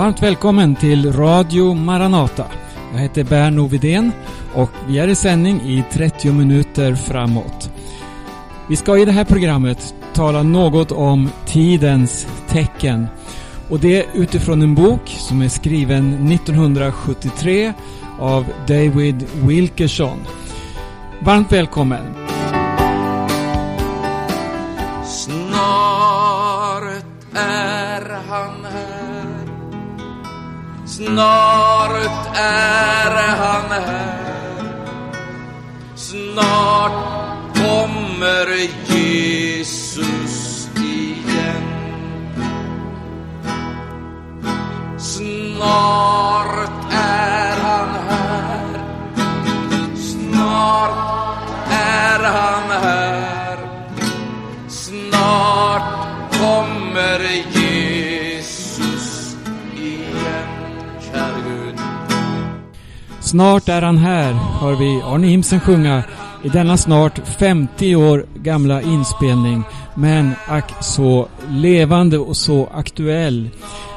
Varmt välkommen till Radio Maranata. Jag heter Berno Vidén och vi är i sändning i 30 minuter framåt. Vi ska i det här programmet tala något om tidens tecken. Och det utifrån en bok som är skriven 1973 av David Wilkerson. Varmt välkommen! Snart är han här. Snart kommer Jesus igen. Snart Snart är han här, hör vi Arne Imsen sjunga i denna snart 50 år gamla inspelning. Men ack så levande och så aktuell.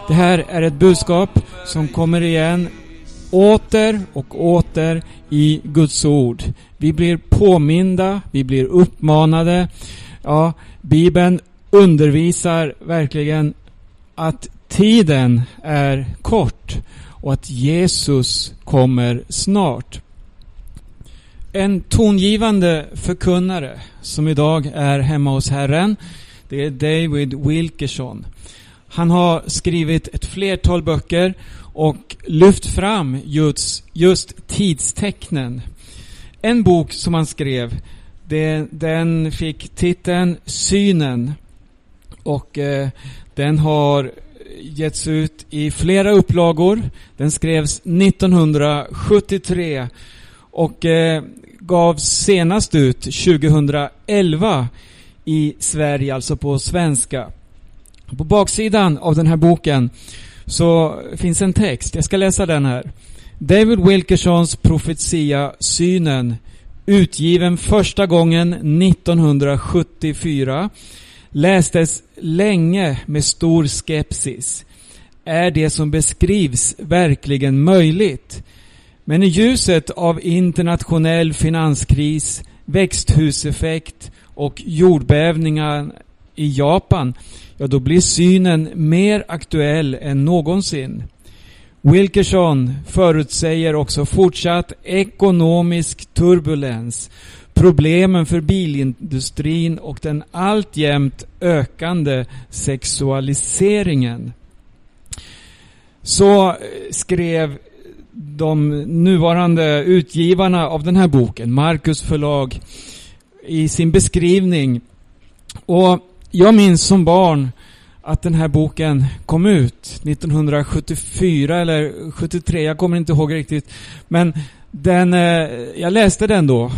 Det här är ett budskap som kommer igen åter och åter i Guds ord. Vi blir påminda, vi blir uppmanade. Ja, Bibeln undervisar verkligen att tiden är kort och att Jesus kommer snart. En tongivande förkunnare som idag är hemma hos Herren, det är David Wilkerson. Han har skrivit ett flertal böcker och lyft fram just, just tidstecknen. En bok som han skrev, det, den fick titeln Synen och eh, den har getts ut i flera upplagor. Den skrevs 1973 och eh, gavs senast ut 2011 i Sverige, alltså på svenska. På baksidan av den här boken så finns en text. Jag ska läsa den här. David Wilkersons profetia Synen utgiven första gången 1974 lästes länge med stor skepsis. Är det som beskrivs verkligen möjligt? Men i ljuset av internationell finanskris, växthuseffekt och jordbävningar i Japan, ja då blir synen mer aktuell än någonsin. Wilkerson förutsäger också fortsatt ekonomisk turbulens, problemen för bilindustrin och den alltjämt ökande sexualiseringen. Så eh, skrev de nuvarande utgivarna av den här boken, Marcus förlag, i sin beskrivning. Och jag minns som barn att den här boken kom ut 1974 eller 73, jag kommer inte ihåg riktigt. Men den, eh, jag läste den då.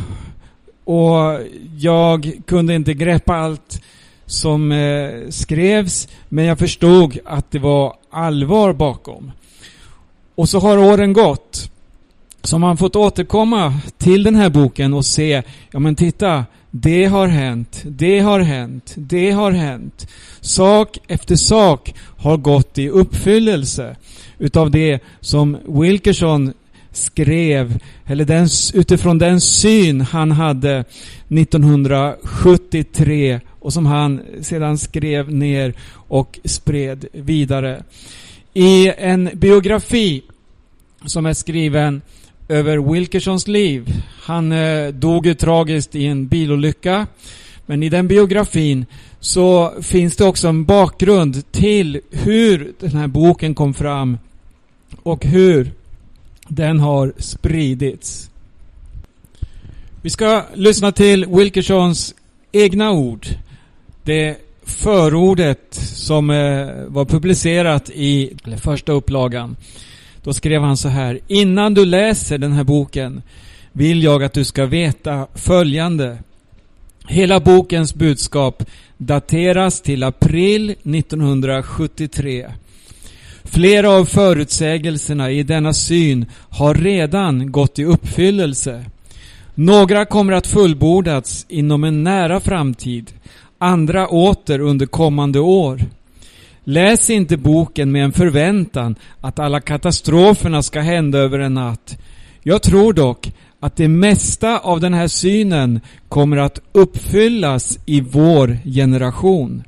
Och jag kunde inte greppa allt som eh, skrevs, men jag förstod att det var allvar bakom. Och så har åren gått. Så man fått återkomma till den här boken och se, ja men titta, det har hänt, det har hänt, det har hänt. Sak efter sak har gått i uppfyllelse utav det som Wilkerson skrev, eller den, utifrån den syn han hade 1973 och som han sedan skrev ner och spred vidare. I en biografi som är skriven över Wilkersons liv. Han eh, dog ju tragiskt i en bilolycka. Men i den biografin så finns det också en bakgrund till hur den här boken kom fram och hur den har spridits. Vi ska lyssna till Wilkersons egna ord. Det förordet som eh, var publicerat i första upplagan. Då skrev han så här. Innan du läser den här boken vill jag att du ska veta följande. Hela bokens budskap dateras till april 1973. Flera av förutsägelserna i denna syn har redan gått i uppfyllelse. Några kommer att fullbordas inom en nära framtid, andra åter under kommande år. Läs inte boken med en förväntan att alla katastroferna ska hända över en natt. Jag tror dock att det mesta av den här synen kommer att uppfyllas i vår generation.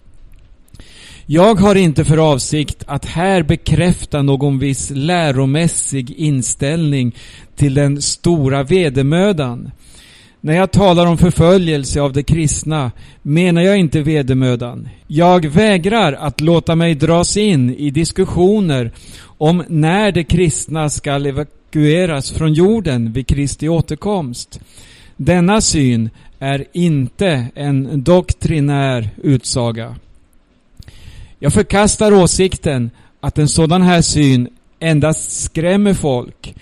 Jag har inte för avsikt att här bekräfta någon viss läromässig inställning till den stora vedermödan. När jag talar om förföljelse av de kristna menar jag inte vedermödan. Jag vägrar att låta mig dras in i diskussioner om när de kristna skall evakueras från jorden vid Kristi återkomst. Denna syn är inte en doktrinär utsaga. Jag förkastar åsikten att en sådan här syn endast skrämmer folk.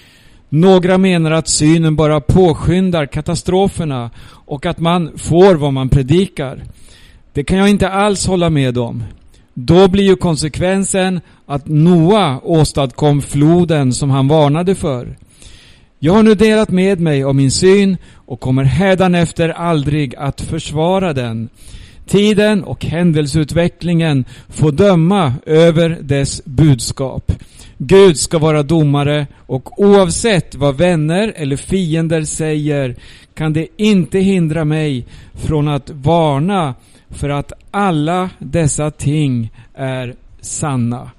Några menar att synen bara påskyndar katastroferna och att man får vad man predikar. Det kan jag inte alls hålla med om. Då blir ju konsekvensen att Noa åstadkom floden som han varnade för. Jag har nu delat med mig av min syn och kommer hädanefter aldrig att försvara den. Tiden och händelseutvecklingen får döma över dess budskap. Gud ska vara domare och oavsett vad vänner eller fiender säger kan det inte hindra mig från att varna för att alla dessa ting är sanna.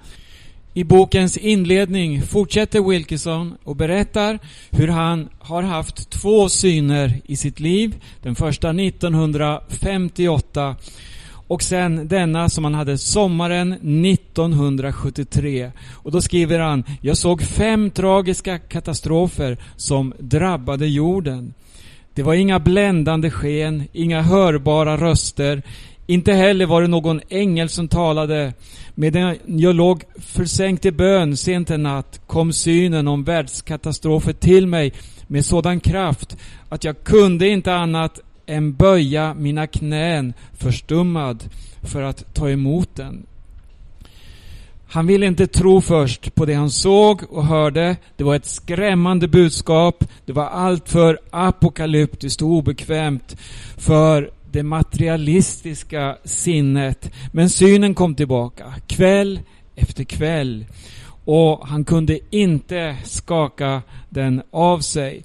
I bokens inledning fortsätter Wilkinson och berättar hur han har haft två syner i sitt liv. Den första 1958 och sen denna som han hade sommaren 1973. Och då skriver han, jag såg fem tragiska katastrofer som drabbade jorden. Det var inga bländande sken, inga hörbara röster, inte heller var det någon ängel som talade. Medan jag låg försänkt i bön sent en natt kom synen om världskatastrofer till mig med sådan kraft att jag kunde inte annat än böja mina knän förstummad för att ta emot den. Han ville inte tro först på det han såg och hörde. Det var ett skrämmande budskap. Det var alltför apokalyptiskt och obekvämt för det materialistiska sinnet. Men synen kom tillbaka kväll efter kväll och han kunde inte skaka den av sig.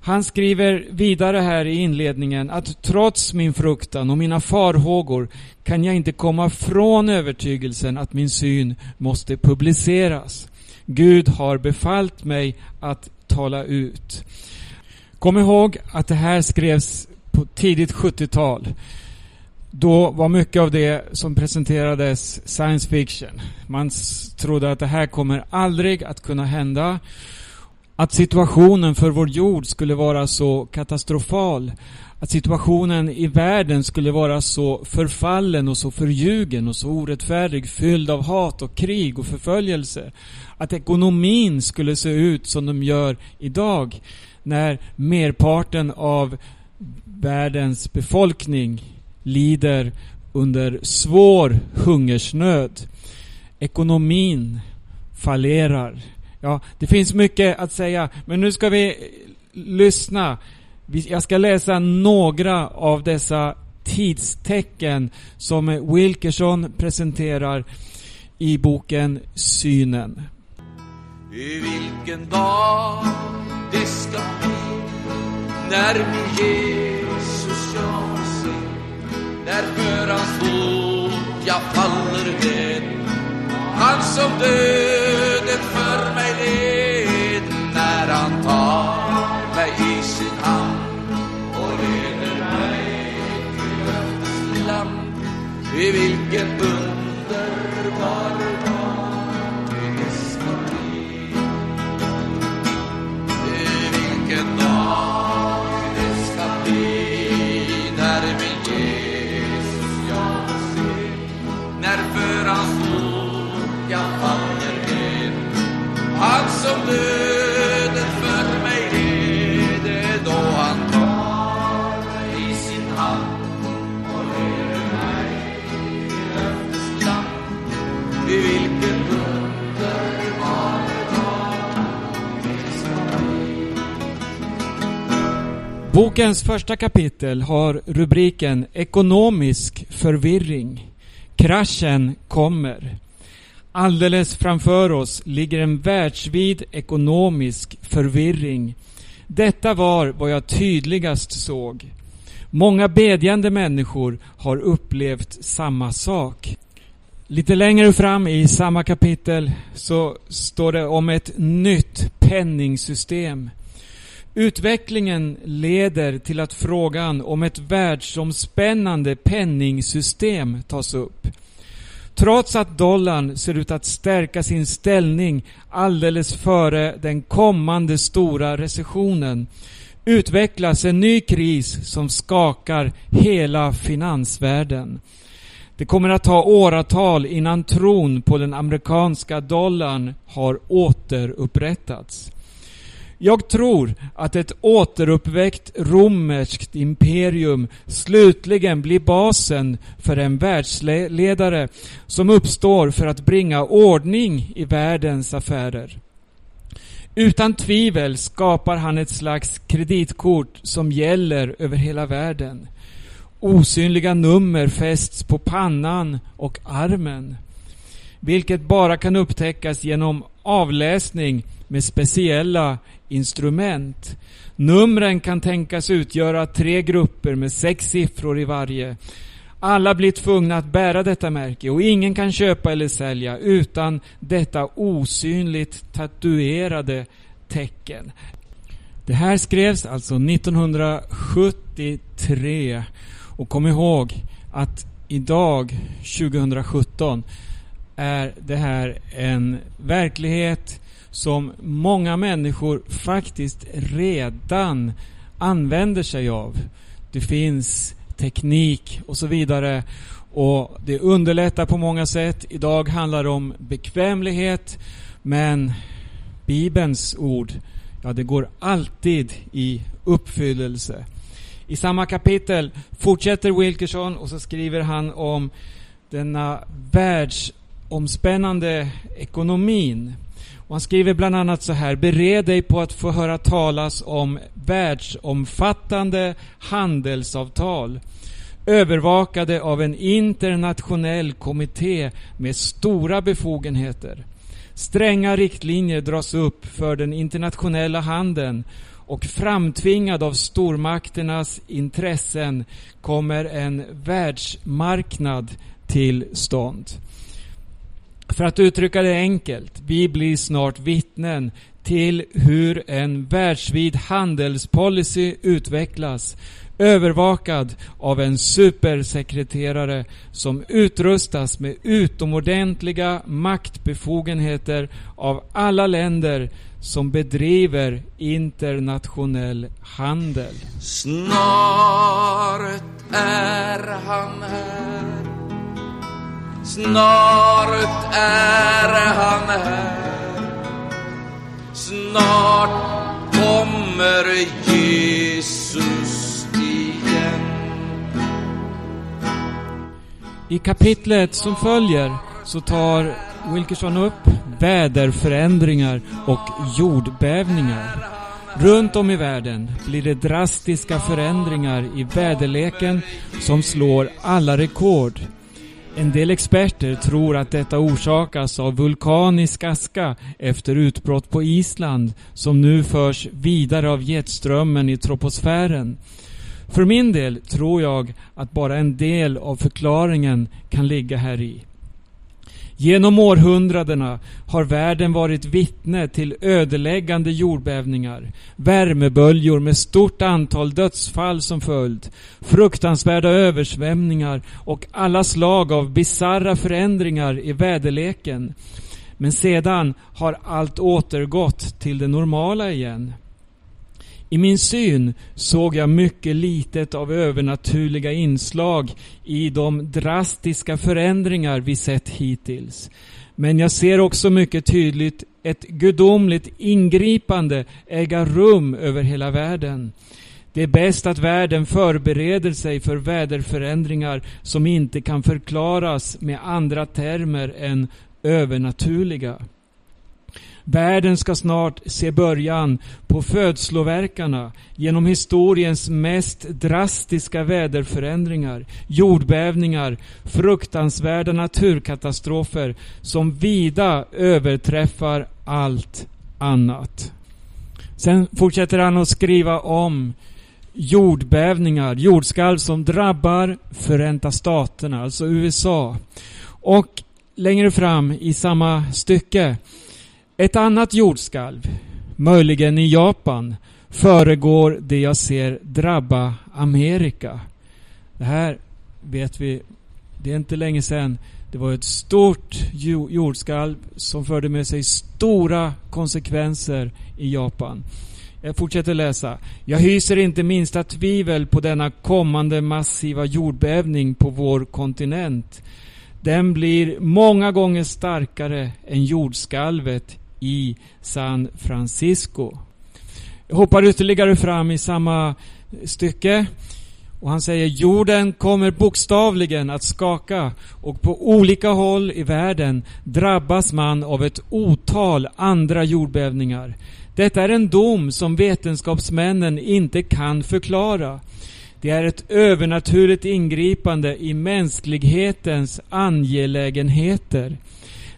Han skriver vidare här i inledningen att trots min fruktan och mina farhågor kan jag inte komma från övertygelsen att min syn måste publiceras. Gud har befallt mig att tala ut. Kom ihåg att det här skrevs på tidigt 70-tal. Då var mycket av det som presenterades science fiction. Man trodde att det här kommer aldrig att kunna hända. Att situationen för vår jord skulle vara så katastrofal. Att situationen i världen skulle vara så förfallen och så förljugen och så orättfärdig, fylld av hat och krig och förföljelse. Att ekonomin skulle se ut som de gör idag när merparten av världens befolkning lider under svår hungersnöd. Ekonomin fallerar. Ja, det finns mycket att säga, men nu ska vi lyssna. Jag ska läsa några av dessa tidstecken som Wilkerson presenterar i boken Synen. I vilken dag det ska bli när min Jesus jag ser när för hans fot jag faller ned han som döden för mig led när han tar mig i sin hand och leder mig till löftets land. I vilken underbar Bokens första kapitel har rubriken Ekonomisk förvirring. Kraschen kommer. Alldeles framför oss ligger en världsvid ekonomisk förvirring. Detta var vad jag tydligast såg. Många bedjande människor har upplevt samma sak. Lite längre fram i samma kapitel så står det om ett nytt penningsystem. Utvecklingen leder till att frågan om ett världsomspännande penningsystem tas upp. Trots att dollarn ser ut att stärka sin ställning alldeles före den kommande stora recessionen utvecklas en ny kris som skakar hela finansvärlden. Det kommer att ta åratal innan tron på den amerikanska dollarn har återupprättats. Jag tror att ett återuppväckt romerskt imperium slutligen blir basen för en världsledare som uppstår för att bringa ordning i världens affärer. Utan tvivel skapar han ett slags kreditkort som gäller över hela världen. Osynliga nummer fästs på pannan och armen, vilket bara kan upptäckas genom avläsning med speciella instrument. Numren kan tänkas utgöra tre grupper med sex siffror i varje. Alla blir tvungna att bära detta märke och ingen kan köpa eller sälja utan detta osynligt tatuerade tecken. Det här skrevs alltså 1973 och kom ihåg att idag, 2017, är det här en verklighet som många människor faktiskt redan använder sig av. Det finns teknik och så vidare och det underlättar på många sätt. Idag handlar det om bekvämlighet men Bibelns ord, ja det går alltid i uppfyllelse. I samma kapitel fortsätter Wilkerson och så skriver han om denna världsomspännande ekonomin. Och han skriver bland annat så här. Bered dig på att få höra talas om världsomfattande handelsavtal övervakade av en internationell kommitté med stora befogenheter. Stränga riktlinjer dras upp för den internationella handeln och framtvingad av stormakternas intressen kommer en världsmarknad till stånd. För att uttrycka det enkelt, vi blir snart vittnen till hur en världsvid handelspolicy utvecklas övervakad av en supersekreterare som utrustas med utomordentliga maktbefogenheter av alla länder som bedriver internationell handel. Snart är han här Snart är han här Snart kommer Jesus igen I kapitlet som följer så tar Wilkerson upp väderförändringar och jordbävningar. Runt om i världen blir det drastiska förändringar i väderleken som slår alla rekord. En del experter tror att detta orsakas av vulkanisk aska efter utbrott på Island som nu förs vidare av jetströmmen i troposfären. För min del tror jag att bara en del av förklaringen kan ligga här i. Genom århundradena har världen varit vittne till ödeläggande jordbävningar, värmeböljor med stort antal dödsfall som följd, fruktansvärda översvämningar och alla slag av bizarra förändringar i väderleken. Men sedan har allt återgått till det normala igen. I min syn såg jag mycket litet av övernaturliga inslag i de drastiska förändringar vi sett hittills. Men jag ser också mycket tydligt ett gudomligt ingripande äga rum över hela världen. Det är bäst att världen förbereder sig för väderförändringar som inte kan förklaras med andra termer än övernaturliga. Världen ska snart se början på födsloverkarna genom historiens mest drastiska väderförändringar, jordbävningar, fruktansvärda naturkatastrofer som vida överträffar allt annat. Sen fortsätter han att skriva om jordbävningar, jordskalv som drabbar Förenta Staterna, alltså USA. Och längre fram i samma stycke, ett annat jordskalv, möjligen i Japan, föregår det jag ser drabba Amerika. Det här vet vi, det är inte länge sedan det var ett stort jordskalv som förde med sig stora konsekvenser i Japan. Jag fortsätter läsa. Jag hyser inte minsta tvivel på denna kommande massiva jordbävning på vår kontinent. Den blir många gånger starkare än jordskalvet i San Francisco. Jag hoppar ytterligare fram i samma stycke. Och han säger jorden kommer bokstavligen att skaka och på olika håll i världen drabbas man av ett otal andra jordbävningar. Detta är en dom som vetenskapsmännen inte kan förklara. Det är ett övernaturligt ingripande i mänsklighetens angelägenheter.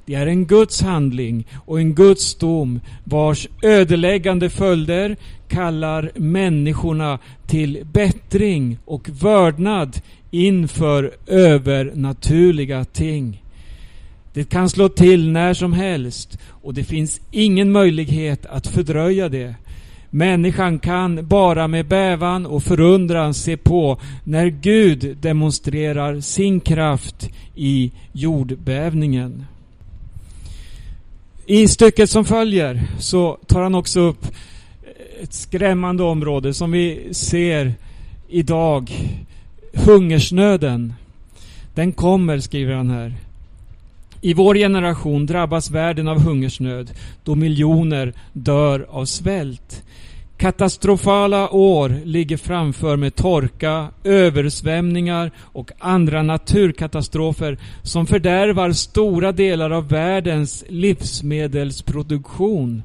Det är en Guds handling och en Guds dom vars ödeläggande följder kallar människorna till bättring och vördnad inför övernaturliga ting. Det kan slå till när som helst och det finns ingen möjlighet att fördröja det. Människan kan bara med bävan och förundran se på när Gud demonstrerar sin kraft i jordbävningen. I stycket som följer så tar han också upp ett skrämmande område som vi ser idag. Hungersnöden. Den kommer, skriver han här. I vår generation drabbas världen av hungersnöd då miljoner dör av svält. Katastrofala år ligger framför med torka, översvämningar och andra naturkatastrofer som fördärvar stora delar av världens livsmedelsproduktion.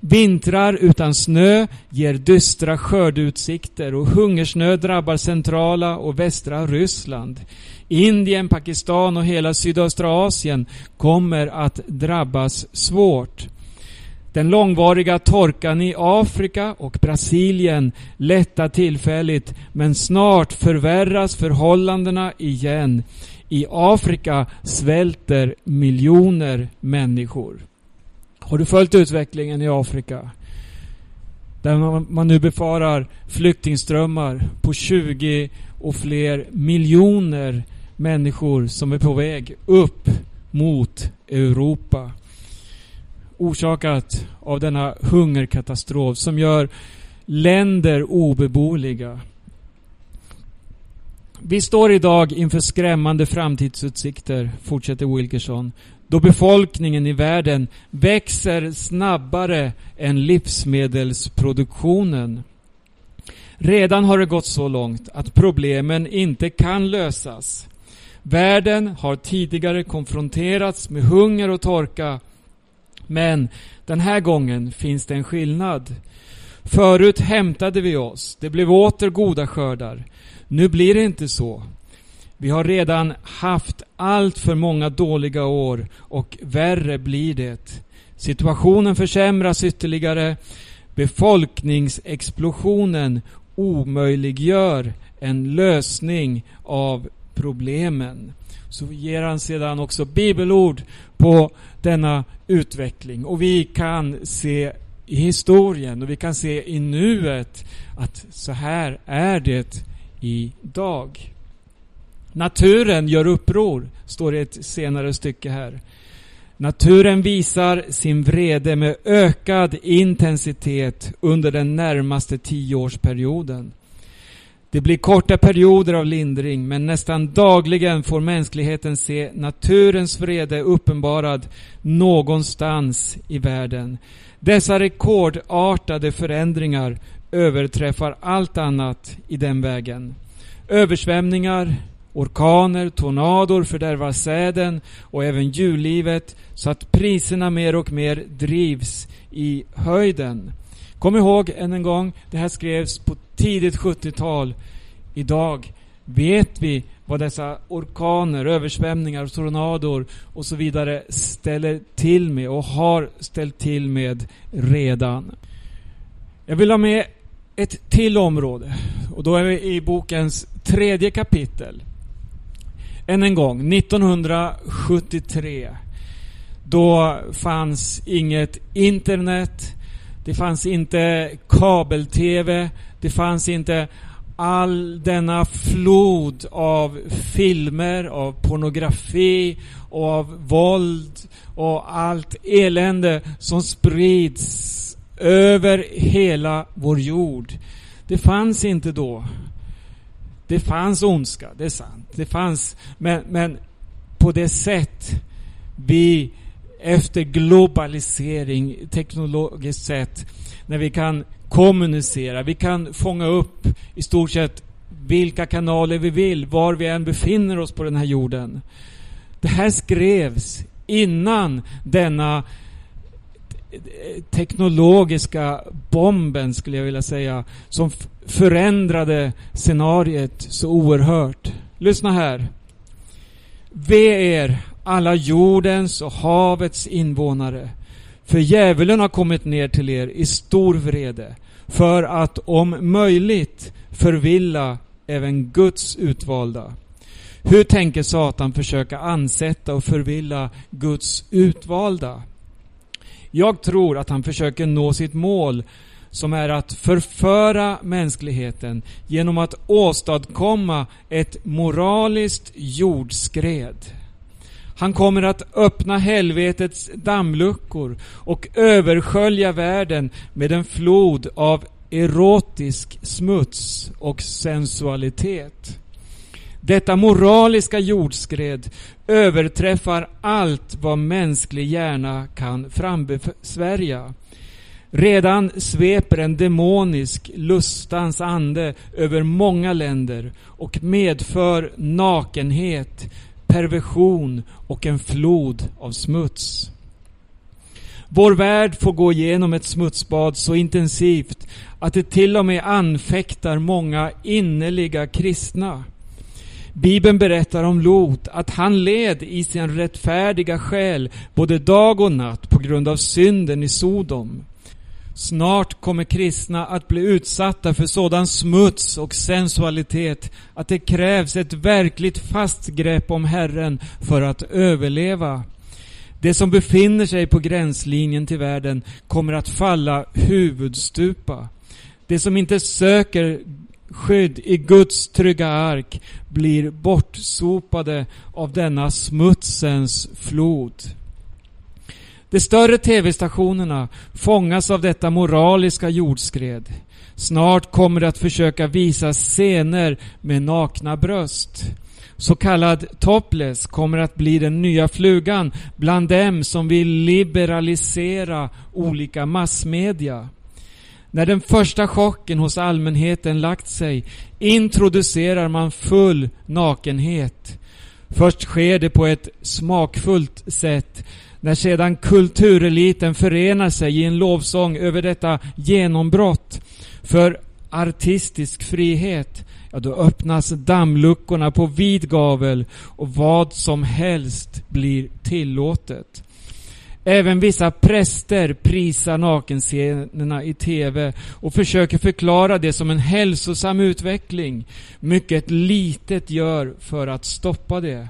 Vintrar utan snö ger dystra skördeutsikter och hungersnöd drabbar centrala och västra Ryssland. Indien, Pakistan och hela sydöstra Asien kommer att drabbas svårt. Den långvariga torkan i Afrika och Brasilien lättar tillfälligt men snart förvärras förhållandena igen. I Afrika svälter miljoner människor. Har du följt utvecklingen i Afrika? Där man nu befarar flyktingströmmar på 20 och fler miljoner människor som är på väg upp mot Europa. Orsakat av denna hungerkatastrof som gör länder obeboeliga. Vi står idag inför skrämmande framtidsutsikter, fortsätter Wilkerson, då befolkningen i världen växer snabbare än livsmedelsproduktionen. Redan har det gått så långt att problemen inte kan lösas. Världen har tidigare konfronterats med hunger och torka. Men den här gången finns det en skillnad. Förut hämtade vi oss. Det blev åter goda skördar. Nu blir det inte så. Vi har redan haft allt för många dåliga år och värre blir det. Situationen försämras ytterligare. Befolkningsexplosionen omöjliggör en lösning av problemen. Så ger han sedan också bibelord på denna utveckling. Och vi kan se i historien och vi kan se i nuet att så här är det idag. Naturen gör uppror, står det i ett senare stycke här. Naturen visar sin vrede med ökad intensitet under den närmaste tioårsperioden. Det blir korta perioder av lindring, men nästan dagligen får mänskligheten se naturens vrede uppenbarad någonstans i världen. Dessa rekordartade förändringar överträffar allt annat i den vägen. Översvämningar, Orkaner, tornador fördärvar säden och även djurlivet så att priserna mer och mer drivs i höjden. Kom ihåg än en gång, det här skrevs på tidigt 70-tal. Idag vet vi vad dessa orkaner, översvämningar, tornador och så vidare ställer till med och har ställt till med redan. Jag vill ha med ett till område och då är vi i bokens tredje kapitel. Än en gång, 1973. Då fanns inget internet, det fanns inte kabel-TV, det fanns inte all denna flod av filmer, av pornografi och av våld och allt elände som sprids över hela vår jord. Det fanns inte då. Det fanns ondska, det är sant. Det fanns, men, men på det sätt vi efter globalisering, teknologiskt sett, när vi kan kommunicera, vi kan fånga upp i stort sett vilka kanaler vi vill, var vi än befinner oss på den här jorden. Det här skrevs innan denna teknologiska bomben, skulle jag vilja säga, som förändrade scenariet så oerhört. Lyssna här. Ve er, alla jordens och havets invånare, för djävulen har kommit ner till er i stor vrede, för att om möjligt förvilla även Guds utvalda. Hur tänker Satan försöka ansätta och förvilla Guds utvalda? Jag tror att han försöker nå sitt mål som är att förföra mänskligheten genom att åstadkomma ett moraliskt jordskred. Han kommer att öppna helvetets dammluckor och överskölja världen med en flod av erotisk smuts och sensualitet. Detta moraliska jordskred överträffar allt vad mänsklig hjärna kan frambesvärja. Redan sveper en demonisk lustans ande över många länder och medför nakenhet, perversion och en flod av smuts. Vår värld får gå igenom ett smutsbad så intensivt att det till och med anfäktar många innerliga kristna. Bibeln berättar om Lot att han led i sin rättfärdiga själ både dag och natt på grund av synden i Sodom. Snart kommer kristna att bli utsatta för sådan smuts och sensualitet att det krävs ett verkligt fast grepp om Herren för att överleva. Det som befinner sig på gränslinjen till världen kommer att falla huvudstupa. Det som inte söker skydd i Guds trygga ark blir bortsopade av denna smutsens flod. De större TV-stationerna fångas av detta moraliska jordskred. Snart kommer det att försöka visa scener med nakna bröst. Så kallad topless kommer att bli den nya flugan bland dem som vill liberalisera olika massmedia. När den första chocken hos allmänheten lagt sig introducerar man full nakenhet. Först sker det på ett smakfullt sätt. När sedan kultureliten förenar sig i en lovsång över detta genombrott för artistisk frihet, ja då öppnas dammluckorna på vid gavel och vad som helst blir tillåtet. Även vissa präster prisar nakenscenerna i TV och försöker förklara det som en hälsosam utveckling. Mycket litet gör för att stoppa det.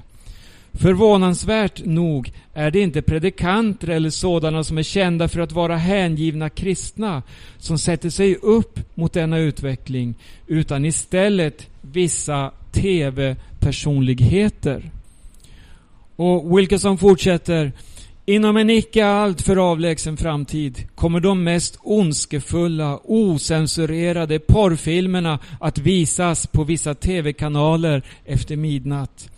Förvånansvärt nog är det inte predikanter eller sådana som är kända för att vara hängivna kristna som sätter sig upp mot denna utveckling, utan istället vissa TV-personligheter. Och Wilkerson fortsätter Inom en icke alltför avlägsen framtid kommer de mest ondskefulla, osensurerade porrfilmerna att visas på vissa TV-kanaler efter midnatt.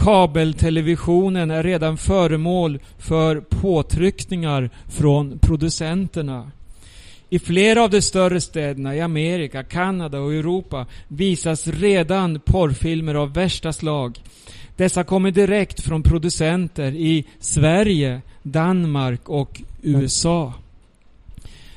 Kabeltelevisionen är redan föremål för påtryckningar från producenterna. I flera av de större städerna i Amerika, Kanada och Europa visas redan porrfilmer av värsta slag. Dessa kommer direkt från producenter i Sverige, Danmark och USA.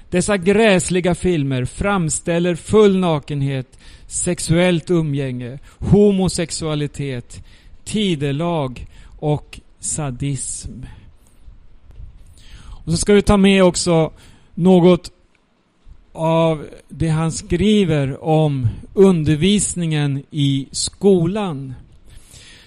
Dessa gräsliga filmer framställer full nakenhet, sexuellt umgänge, homosexualitet, tidelag och sadism. Och så ska vi ta med också något av det han skriver om undervisningen i skolan.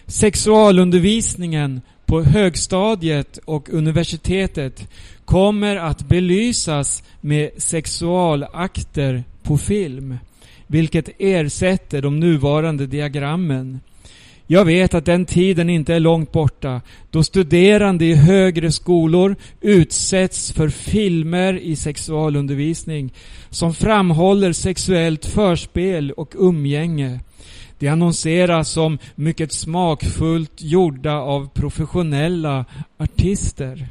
Sexualundervisningen på högstadiet och universitetet kommer att belysas med sexualakter på film, vilket ersätter de nuvarande diagrammen. Jag vet att den tiden inte är långt borta då studerande i högre skolor utsätts för filmer i sexualundervisning som framhåller sexuellt förspel och umgänge. Det annonseras som mycket smakfullt gjorda av professionella artister.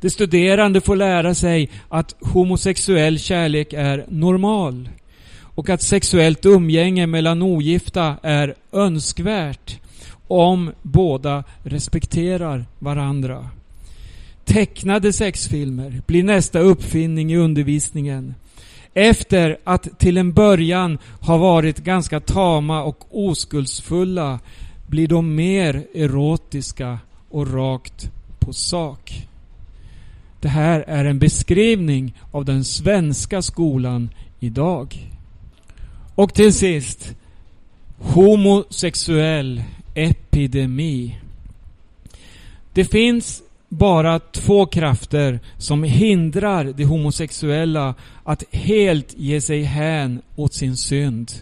De studerande får lära sig att homosexuell kärlek är normal och att sexuellt umgänge mellan ogifta är önskvärt om båda respekterar varandra. Tecknade sexfilmer blir nästa uppfinning i undervisningen. Efter att till en början ha varit ganska tama och oskuldsfulla blir de mer erotiska och rakt på sak. Det här är en beskrivning av den svenska skolan idag. Och till sist, homosexuell epidemi. Det finns bara två krafter som hindrar de homosexuella att helt ge sig hän åt sin synd.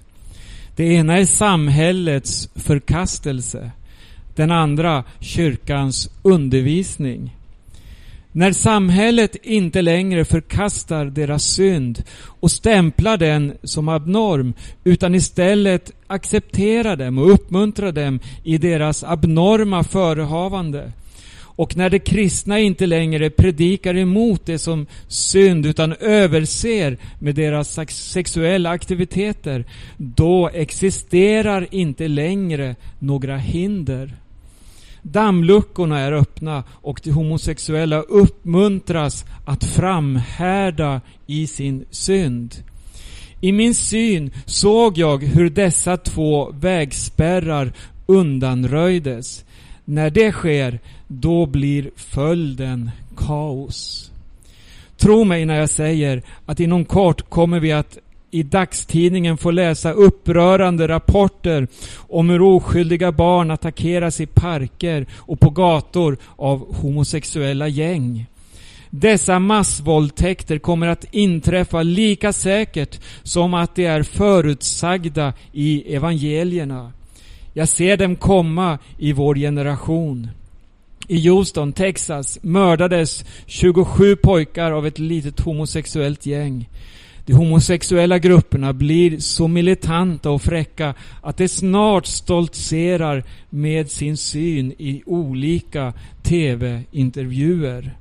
Det ena är samhällets förkastelse. Den andra kyrkans undervisning. När samhället inte längre förkastar deras synd och stämplar den som abnorm utan istället accepterar dem och uppmuntrar dem i deras abnorma förehavande. Och när de kristna inte längre predikar emot det som synd utan överser med deras sexuella aktiviteter, då existerar inte längre några hinder. Dammluckorna är öppna och de homosexuella uppmuntras att framhärda i sin synd. I min syn såg jag hur dessa två vägspärrar undanröjdes. När det sker, då blir följden kaos. Tro mig när jag säger att inom kort kommer vi att i dagstidningen får läsa upprörande rapporter om hur oskyldiga barn attackeras i parker och på gator av homosexuella gäng. Dessa massvåldtäkter kommer att inträffa lika säkert som att de är förutsagda i evangelierna. Jag ser dem komma i vår generation. I Houston, Texas mördades 27 pojkar av ett litet homosexuellt gäng. De homosexuella grupperna blir så militanta och fräcka att de snart stoltserar med sin syn i olika TV-intervjuer.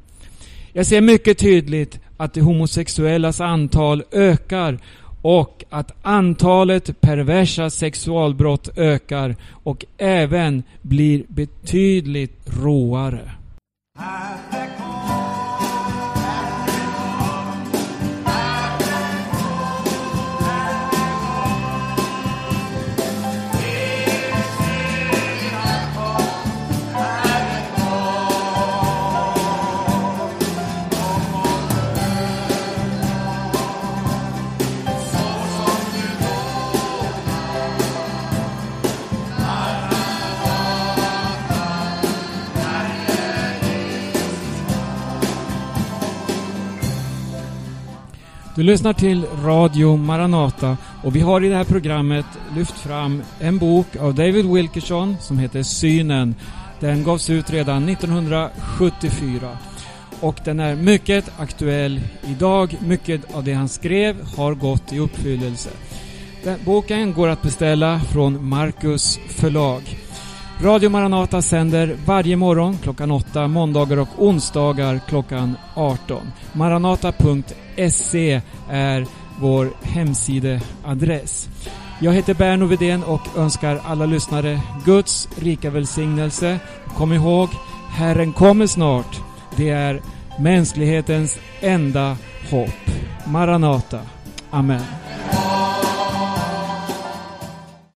Jag ser mycket tydligt att de homosexuellas antal ökar och att antalet perversa sexualbrott ökar och även blir betydligt råare. Du lyssnar till Radio Maranata och vi har i det här programmet lyft fram en bok av David Wilkerson som heter Synen. Den gavs ut redan 1974 och den är mycket aktuell idag. Mycket av det han skrev har gått i uppfyllelse. Den, boken går att beställa från Marcus förlag. Radio Maranata sänder varje morgon klockan 8, måndagar och onsdagar klockan 18. Maranata.se är vår hemsideadress. Jag heter Berno Widén och önskar alla lyssnare Guds rika välsignelse. Kom ihåg, Herren kommer snart. Det är mänsklighetens enda hopp. Maranata. Amen.